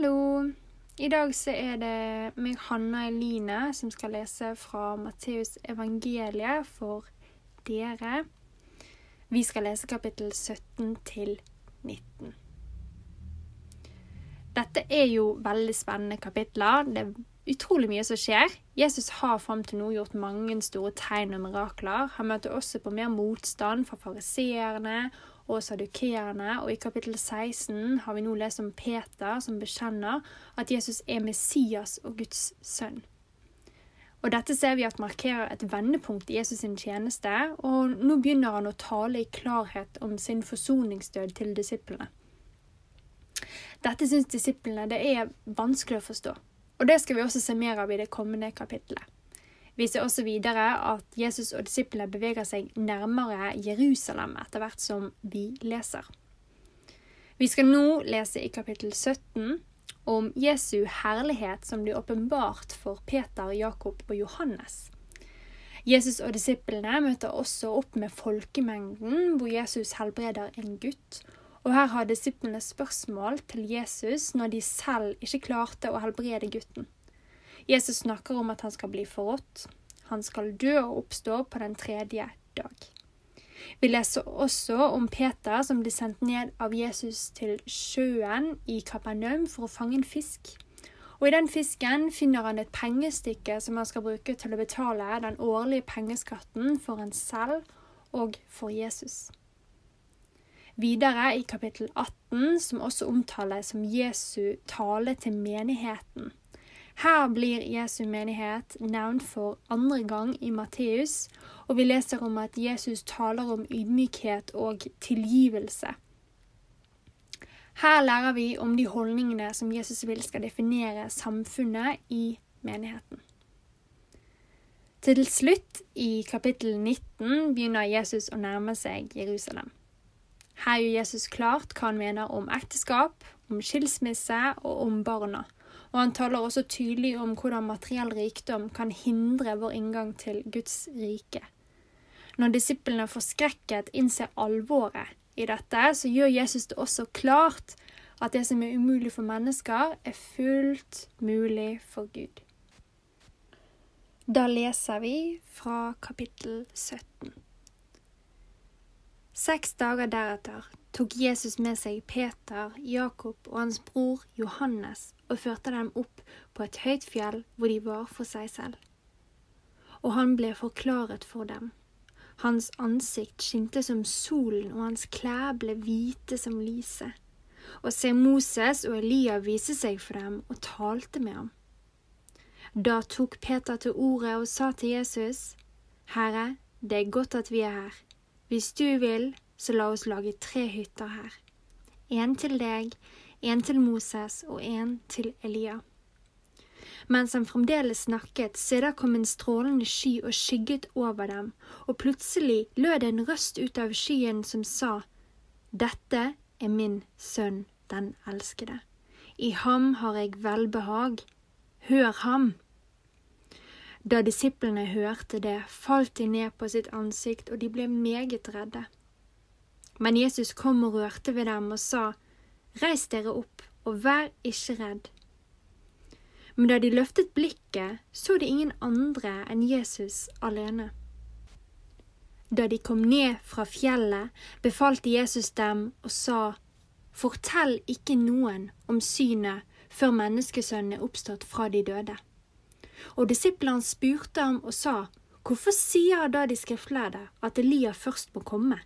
Hallo! I dag så er det meg, Hanna Eline, som skal lese fra Matteus evangeliet for dere. Vi skal lese kapittel 17 til 19. Dette er jo veldig spennende kapitler. Det er utrolig mye som skjer. Jesus har fram til nå gjort mange store tegn og mirakler. Han møter også på mer motstand fra fariseerne og sadukeerne, og i kapittel 16 har vi nå lest om Peter som bekjenner at Jesus er Messias og Guds sønn. Og Dette ser vi at markerer et vendepunkt i Jesus' sin tjeneste, og nå begynner han å tale i klarhet om sin forsoningsdød til disiplene. Dette syns disiplene det er vanskelig å forstå, og det skal vi også se mer av i det kommende kapittelet. Vi ser også videre at Jesus og disiplene beveger seg nærmere Jerusalem etter hvert som vi leser. Vi skal nå lese i kapittel 17 om Jesu herlighet som blir åpenbart for Peter, Jakob og Johannes. Jesus og disiplene møter også opp med folkemengden, hvor Jesus helbreder en gutt. Og her har disiplene spørsmål til Jesus når de selv ikke klarte å helbrede gutten. Jesus snakker om at han skal bli forrådt. Han skal dø og oppstå på den tredje dag. Vi leser også om Peter som blir sendt ned av Jesus til sjøen i Kapernaum for å fange en fisk. Og I den fisken finner han et pengestykke som han skal bruke til å betale den årlige pengeskatten for en selv og for Jesus. Videre i kapittel 18, som også omtales som Jesu tale til menigheten, her blir Jesu menighet nevnt for andre gang i Matteus, og vi leser om at Jesus taler om ydmykhet og tilgivelse. Her lærer vi om de holdningene som Jesus vil skal definere samfunnet i menigheten. Til slutt, i kapittel 19, begynner Jesus å nærme seg Jerusalem. Her gjør Jesus klart hva han mener om ekteskap, om skilsmisse og om barna og han taler også tydelig om hvordan materiell rikdom kan hindre vår inngang til Guds rike. Når disiplene forskrekket innser alvoret i dette, så gjør Jesus det også klart at det som er umulig for mennesker, er fullt mulig for Gud. Da leser vi fra kapittel 17. Seks dager deretter tok Jesus med seg Peter, Jakob og hans bror Johannes og førte dem opp på et høyt fjell hvor de var for seg selv. Og han ble forklaret for dem. Hans ansikt skinte som solen, og hans klær ble hvite som lyset. Og se, Moses og Elia viste seg for dem og talte med ham. Da tok Peter til ordet og sa til Jesus, Herre, det er godt at vi er her. Hvis du vil, så la oss lage tre hytter her. En til deg, en til Moses og en til Elia. Mens han fremdeles snakket, se der kom en strålende sky og skygget over dem, og plutselig lød en røst ut av skyen som sa, Dette er min sønn, den elskede. I ham har jeg velbehag. Hør ham! Da disiplene hørte det, falt de ned på sitt ansikt, og de ble meget redde. Men Jesus kom og rørte ved dem og sa, Reis dere opp, og vær ikke redd. Men da de løftet blikket, så de ingen andre enn Jesus alene. Da de kom ned fra fjellet, befalte Jesus dem og sa, Fortell ikke noen om synet før menneskesønnen er oppstått fra de døde. Og disiplene spurte ham og sa, Hvorfor sier da de skriftlærde at Elia først må komme?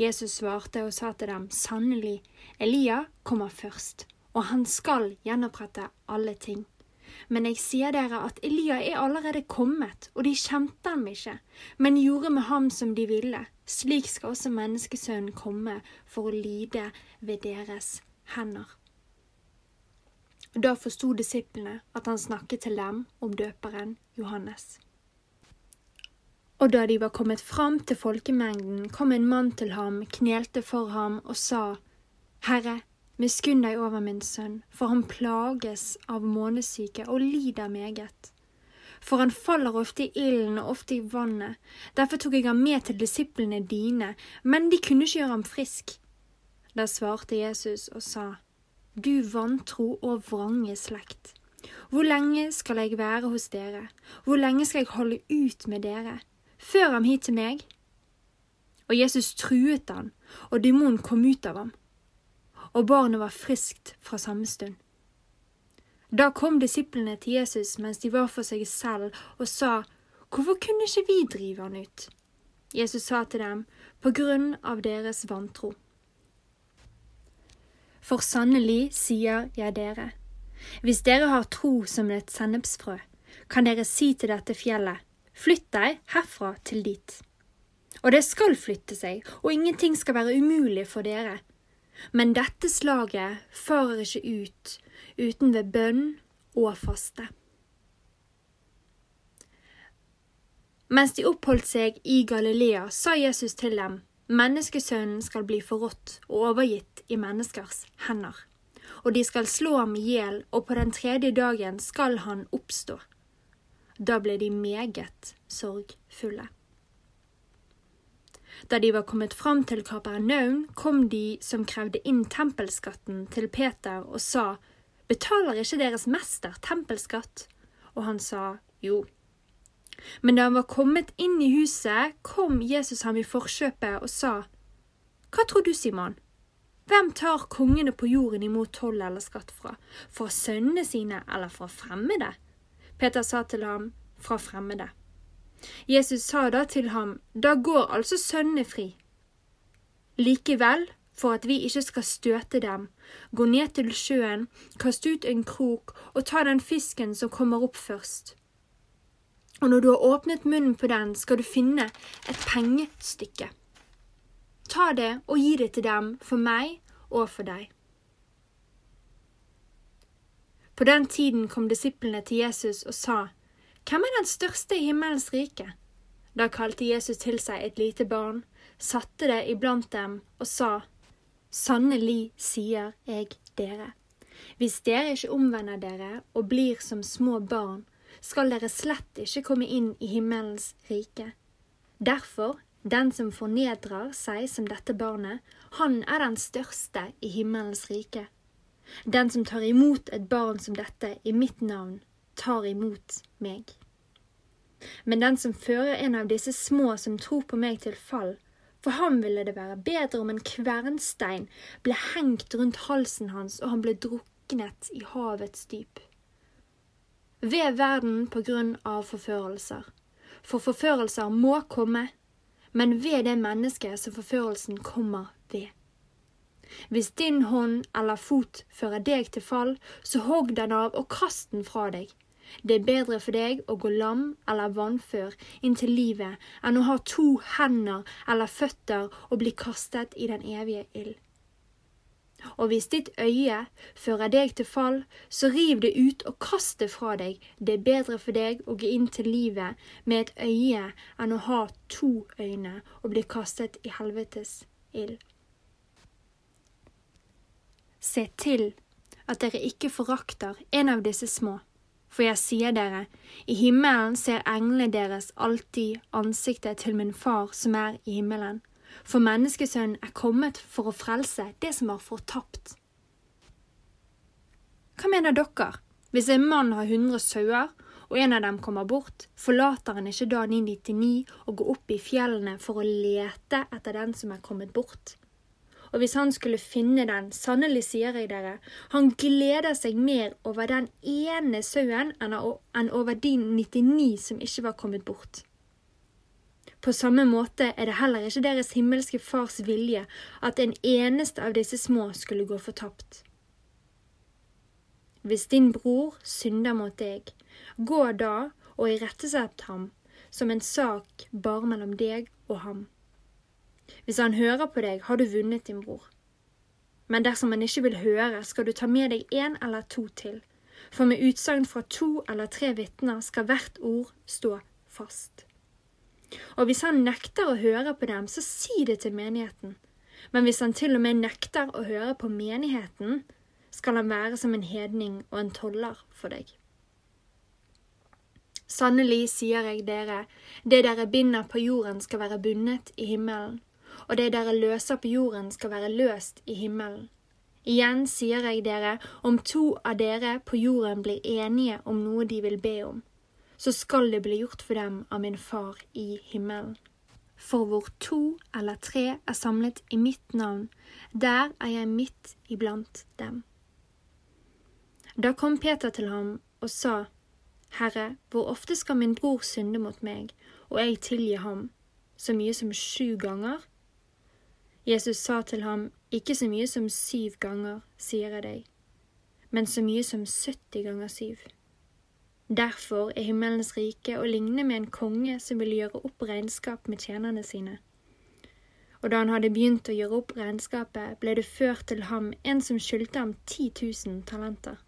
Jesus svarte og sa til dem, sannelig, Elia kommer først, og han skal gjenopprette alle ting. Men jeg sier dere at Elia er allerede kommet, og de kjente ham ikke, men gjorde med ham som de ville. Slik skal også menneskesønnen komme for å lide ved deres hender. Da forsto disiplene at han snakket til dem om døperen Johannes. Og da de var kommet fram til folkemengden, kom en mann til ham, knelte for ham og sa, Herre, miskunn deg over min sønn, for han plages av månesyke og lider meget. For han faller ofte i ilden og ofte i vannet, derfor tok jeg ham med til disiplene dine, men de kunne ikke gjøre ham frisk. Da svarte Jesus og sa, du vantro og vrange slekt. Hvor lenge skal jeg være hos dere, hvor lenge skal jeg holde ut med dere? Før ham hit til meg. Og Jesus truet han, og demonen kom ut av ham. Og barnet var friskt fra samme stund. Da kom disiplene til Jesus mens de var for seg selv, og sa, Hvorfor kunne ikke vi drive han ut? Jesus sa til dem, På grunn av deres vantro. For sannelig sier jeg dere, hvis dere har tro som et sennepsfrø, kan dere si til dette fjellet, flytt deg herfra til dit. Og det skal flytte seg, og ingenting skal være umulig for dere. Men dette slaget farer ikke ut uten ved bønn og faste. Mens de oppholdt seg i Galilea, sa Jesus til dem, Menneskesønnen skal bli forrådt og overgitt i menneskers hender. Og de skal slå ham i hjel, og på den tredje dagen skal han oppstå. Da ble de meget sorgfulle. Da de var kommet fram til Kapernaum, kom de som krevde inn tempelskatten til Peter og sa, Betaler ikke deres mester tempelskatt? Og han sa, Jo. Men da han var kommet inn i huset, kom Jesus ham i forkjøpet og sa, Hva tror du, Simon? Hvem tar kongene på jorden imot toll eller skatt fra, fra sønnene sine eller fra fremmede? Peter sa til ham, fra fremmede. Jesus sa da til ham, da går altså sønnene fri. Likevel, for at vi ikke skal støte dem, gå ned til sjøen, kast ut en krok og ta den fisken som kommer opp først og når du har åpnet munnen på den, skal du finne et pengestykke. Ta det og gi det til dem, for meg og for deg. På den tiden kom disiplene til Jesus og sa, Hvem er den største i himmelens rike? Da kalte Jesus til seg et lite barn, satte det iblant dem og sa, Sannelig sier jeg dere, hvis dere ikke omvender dere og blir som små barn, skal dere slett ikke komme inn i himmelens rike. Derfor, den som fornedrer seg som dette barnet, han er den største i himmelens rike. Den som tar imot et barn som dette i mitt navn, tar imot meg. Men den som fører en av disse små som tror på meg til fall, for ham ville det være bedre om en kvernstein ble hengt rundt halsen hans og han ble druknet i havets dyp ved verden på grunn av forførelser. For forførelser må komme, men ved det mennesket som forførelsen kommer ved. Hvis din hånd eller fot fører deg til fall, så hogg den av og kast den fra deg. Det er bedre for deg å gå lam eller vannfør inn til livet enn å ha to hender eller føtter og bli kastet i den evige ild. Og hvis ditt øye fører deg til fall, så riv det ut og kast det fra deg. Det er bedre for deg å gå inn til livet med et øye enn å ha to øyne og bli kastet i helvetes ild. Se til at dere ikke forakter en av disse små. For jeg sier dere, i himmelen ser englene deres alltid ansiktet til min far som er i himmelen. For menneskesønnen er kommet for å frelse det som var fortapt. Hva mener dere? Hvis en mann har hundre sauer, og en av dem kommer bort, forlater han ikke da 999 og går opp i fjellene for å lete etter den som er kommet bort? Og hvis han skulle finne den, sannelig sier jeg dere, han gleder seg mer over den ene sauen enn over de 99 som ikke var kommet bort. På samme måte er det heller ikke deres himmelske Fars vilje at en eneste av disse små skulle gå fortapt. Hvis din bror synder mot deg, gå da og irettesett ham som en sak bare mellom deg og ham. Hvis han hører på deg, har du vunnet din bror. Men dersom han ikke vil høre, skal du ta med deg en eller to til, for med utsagn fra to eller tre vitner skal hvert ord stå fast. Og hvis han nekter å høre på dem, så si det til menigheten. Men hvis han til og med nekter å høre på menigheten, skal han være som en hedning og en toller for deg. Sannelig sier jeg dere, det dere binder på jorden skal være bundet i himmelen, og det dere løser på jorden skal være løst i himmelen. Igjen sier jeg dere, om to av dere på jorden blir enige om noe de vil be om, så skal det bli gjort for dem av min far i himmelen. For hvor to eller tre er samlet i mitt navn, der er jeg midt iblant dem. Da kom Peter til ham og sa, Herre, hvor ofte skal min bror synde mot meg, og jeg tilgi ham, så mye som sju ganger? Jesus sa til ham, Ikke så mye som syv ganger, sier jeg deg, men så mye som 70 ganger syv. Derfor er himmelens rike å ligne med en konge som vil gjøre opp regnskap med tjenerne sine. Og da han hadde begynt å gjøre opp regnskapet, ble det ført til ham en som skyldte ham 10 000 talenter.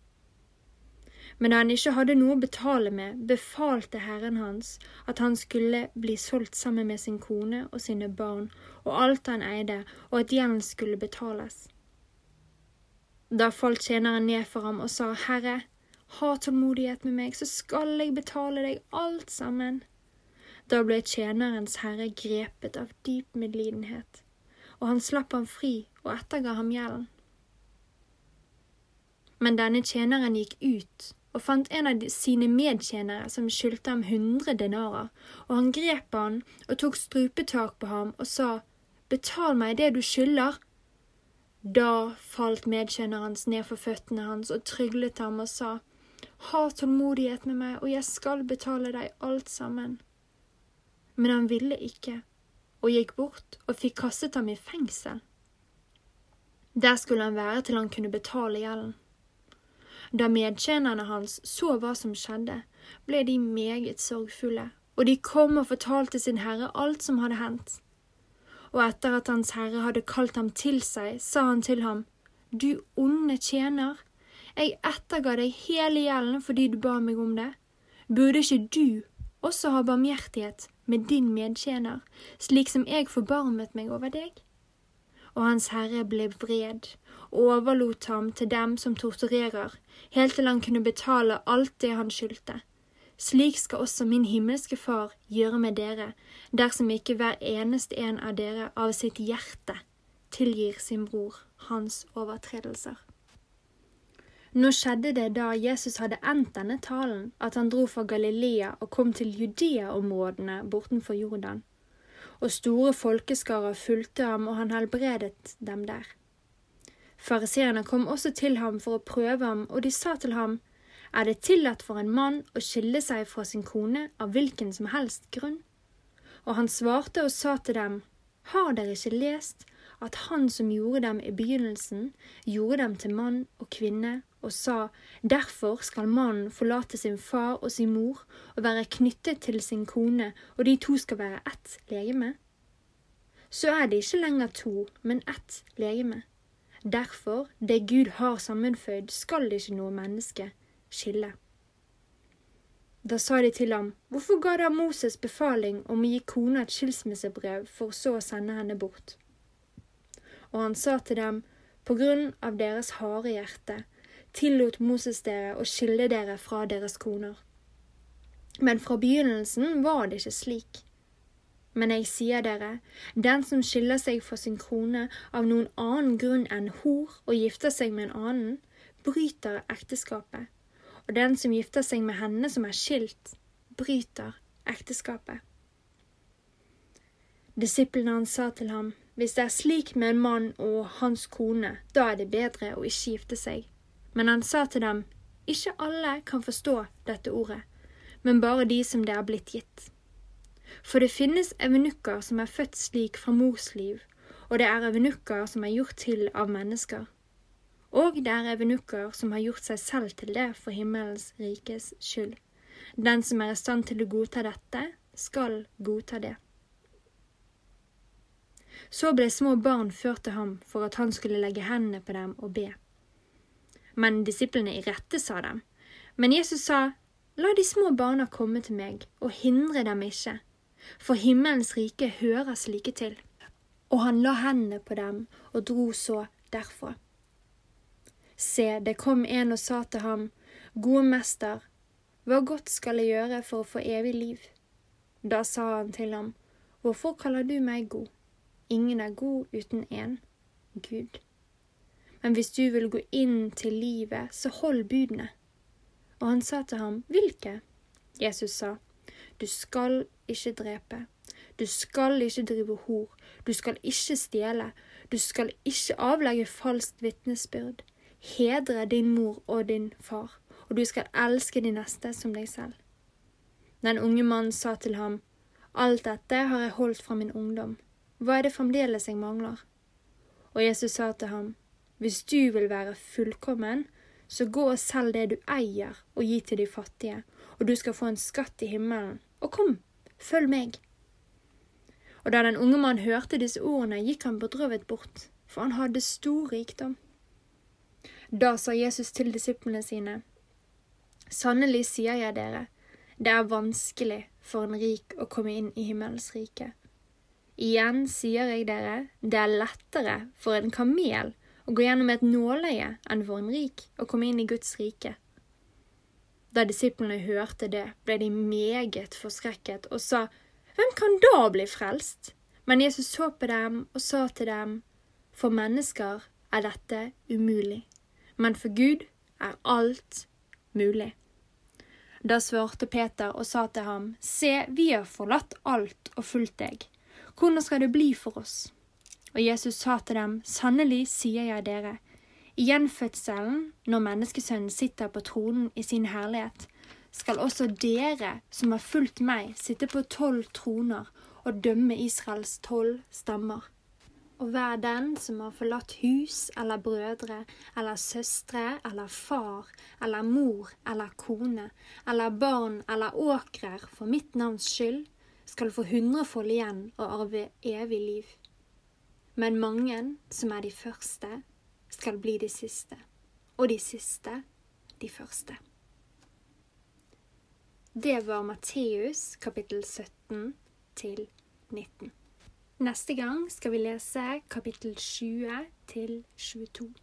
Men da han ikke hadde noe å betale med, befalte herren hans at han skulle bli solgt sammen med sin kone og sine barn og alt han eide, og at gjelden skulle betales. Da falt tjeneren ned for ham og sa, Herre, ha tålmodighet med meg, så skal jeg betale deg alt sammen. Da ble tjenerens herre grepet av dyp medlidenhet, og han slapp ham fri og etterga ham gjelden. Men denne tjeneren gikk ut og fant en av sine medtjenere som skyldte ham hundre denarer, og han grep han og tok strupetak på ham og sa, Betal meg det du skylder. Da falt medtjeneren hans ned for føttene hans og tryglet ham og sa, Ha tålmodighet med meg, og jeg skal betale deg alt sammen. Men han ville ikke, og gikk bort og fikk kastet ham i fengsel. Der skulle han være til han kunne betale gjelden. Da medtjenerne hans så hva som skjedde, ble de meget sorgfulle, og de kom og fortalte sin herre alt som hadde hendt. Og etter at hans herre hadde kalt ham til seg, sa han til ham, Du onde tjener, jeg etterga deg hele gjelden fordi du ba meg om det. Burde ikke du også ha barmhjertighet med din medtjener, slik som jeg forbarmet meg over deg? Og hans herre ble vred og overlot ham til dem som torturerer, helt til han kunne betale alt det han skyldte. Slik skal også min himmelske Far gjøre med dere, dersom ikke hver eneste en av dere av sitt hjerte tilgir sin bror hans overtredelser. Nå skjedde det da Jesus hadde endt denne talen, at han dro fra Galilea og kom til Judea-områdene bortenfor Jordan. Og store folkeskarer fulgte ham, og han helbredet dem der. Fariseerne kom også til ham for å prøve ham, og de sa til ham, Er det tillatt for en mann å skille seg fra sin kone av hvilken som helst grunn? Og han svarte og sa til dem, Har dere ikke lest at han som gjorde dem i begynnelsen, gjorde dem til mann og kvinne, og sa, Derfor skal mannen forlate sin far og sin mor og være knyttet til sin kone, og de to skal være ett legeme? Så er det ikke lenger to, men ett legeme. Derfor, det Gud har sammenføyd, skal ikke noe menneske skille. Da sa de til ham, hvorfor ga da Moses befaling om å gi kona et skilsmissebrev for så å sende henne bort? Og han sa til dem, på grunn av deres harde hjerte, tillot Moses dere å skille dere fra deres koner. Men fra begynnelsen var det ikke slik. Men jeg sier dere, den som skiller seg fra sin krone av noen annen grunn enn hor og gifter seg med en annen, bryter ekteskapet, og den som gifter seg med henne som er skilt, bryter ekteskapet. Disiplene hans sa til ham, hvis det er slik med en mann og hans kone, da er det bedre å ikke gifte seg. Men han sa til dem, ikke alle kan forstå dette ordet, men bare de som det er blitt gitt. For det finnes evenukker som er født slik fra mors liv, og det er evenukker som er gjort til av mennesker. Og det er evenukker som har gjort seg selv til det for himmelens rikes skyld. Den som er i stand til å godta dette, skal godta det. Så ble små barn ført til ham for at han skulle legge hendene på dem og be. Men disiplene irettesa dem. Men Jesus sa, La de små barna komme til meg, og hindre dem ikke, for himmelens rike hører slike til. Og han la hendene på dem og dro så derfra. Se, det kom en og sa til ham, Gode mester, hva godt skal jeg gjøre for å få evig liv? Da sa han til ham, Hvorfor kaller du meg god? Ingen er god uten én, Gud. men hvis du vil gå inn til livet, så hold budene. Og han sa til ham, Hvilke? Jesus sa, Du skal ikke drepe. Du skal ikke drive hor. Du skal ikke stjele. Du skal ikke avlegge falskt vitnesbyrd. Hedre din mor og din far, og du skal elske de neste som deg selv. Den unge mannen sa til ham, Alt dette har jeg holdt fra min ungdom. Hva er det fremdeles jeg mangler? Og Jesus sa til ham, Hvis du vil være fullkommen, så gå og selg det du eier og gi til de fattige, og du skal få en skatt i himmelen. Og kom, følg meg. Og da den unge mann hørte disse ordene, gikk han bedrøvet bort, for han hadde stor rikdom. Da sa Jesus til disiplene sine, Sannelig sier jeg dere, det er vanskelig for en rik å komme inn i himmels rike. Igjen sier jeg dere, det er lettere for en kamel å gå gjennom et nåløye enn for en rik å komme inn i Guds rike. Da disiplene hørte det, ble de meget forskrekket og sa, Hvem kan da bli frelst? Men Jesus så på dem og sa til dem, For mennesker er dette umulig, men for Gud er alt mulig. Da svarte Peter og sa til ham, Se, vi har forlatt alt og fulgt deg. Hvordan skal det bli for oss? Og Jesus sa til dem, Sannelig sier jeg dere, i gjenfødselen, når menneskesønnen sitter på tronen i sin herlighet, skal også dere som har fulgt meg, sitte på tolv troner og dømme Israels tolv stammer. Og hver den som har forlatt hus eller brødre eller søstre eller far eller mor eller kone eller barn eller åkrer for mitt navns skyld, skal få hundrefold igjen og arve evig liv men mange som er de første, skal bli de siste, og de siste de første. Det var Matteus kapittel 17 til 19. Neste gang skal vi lese kapittel 20 til 22.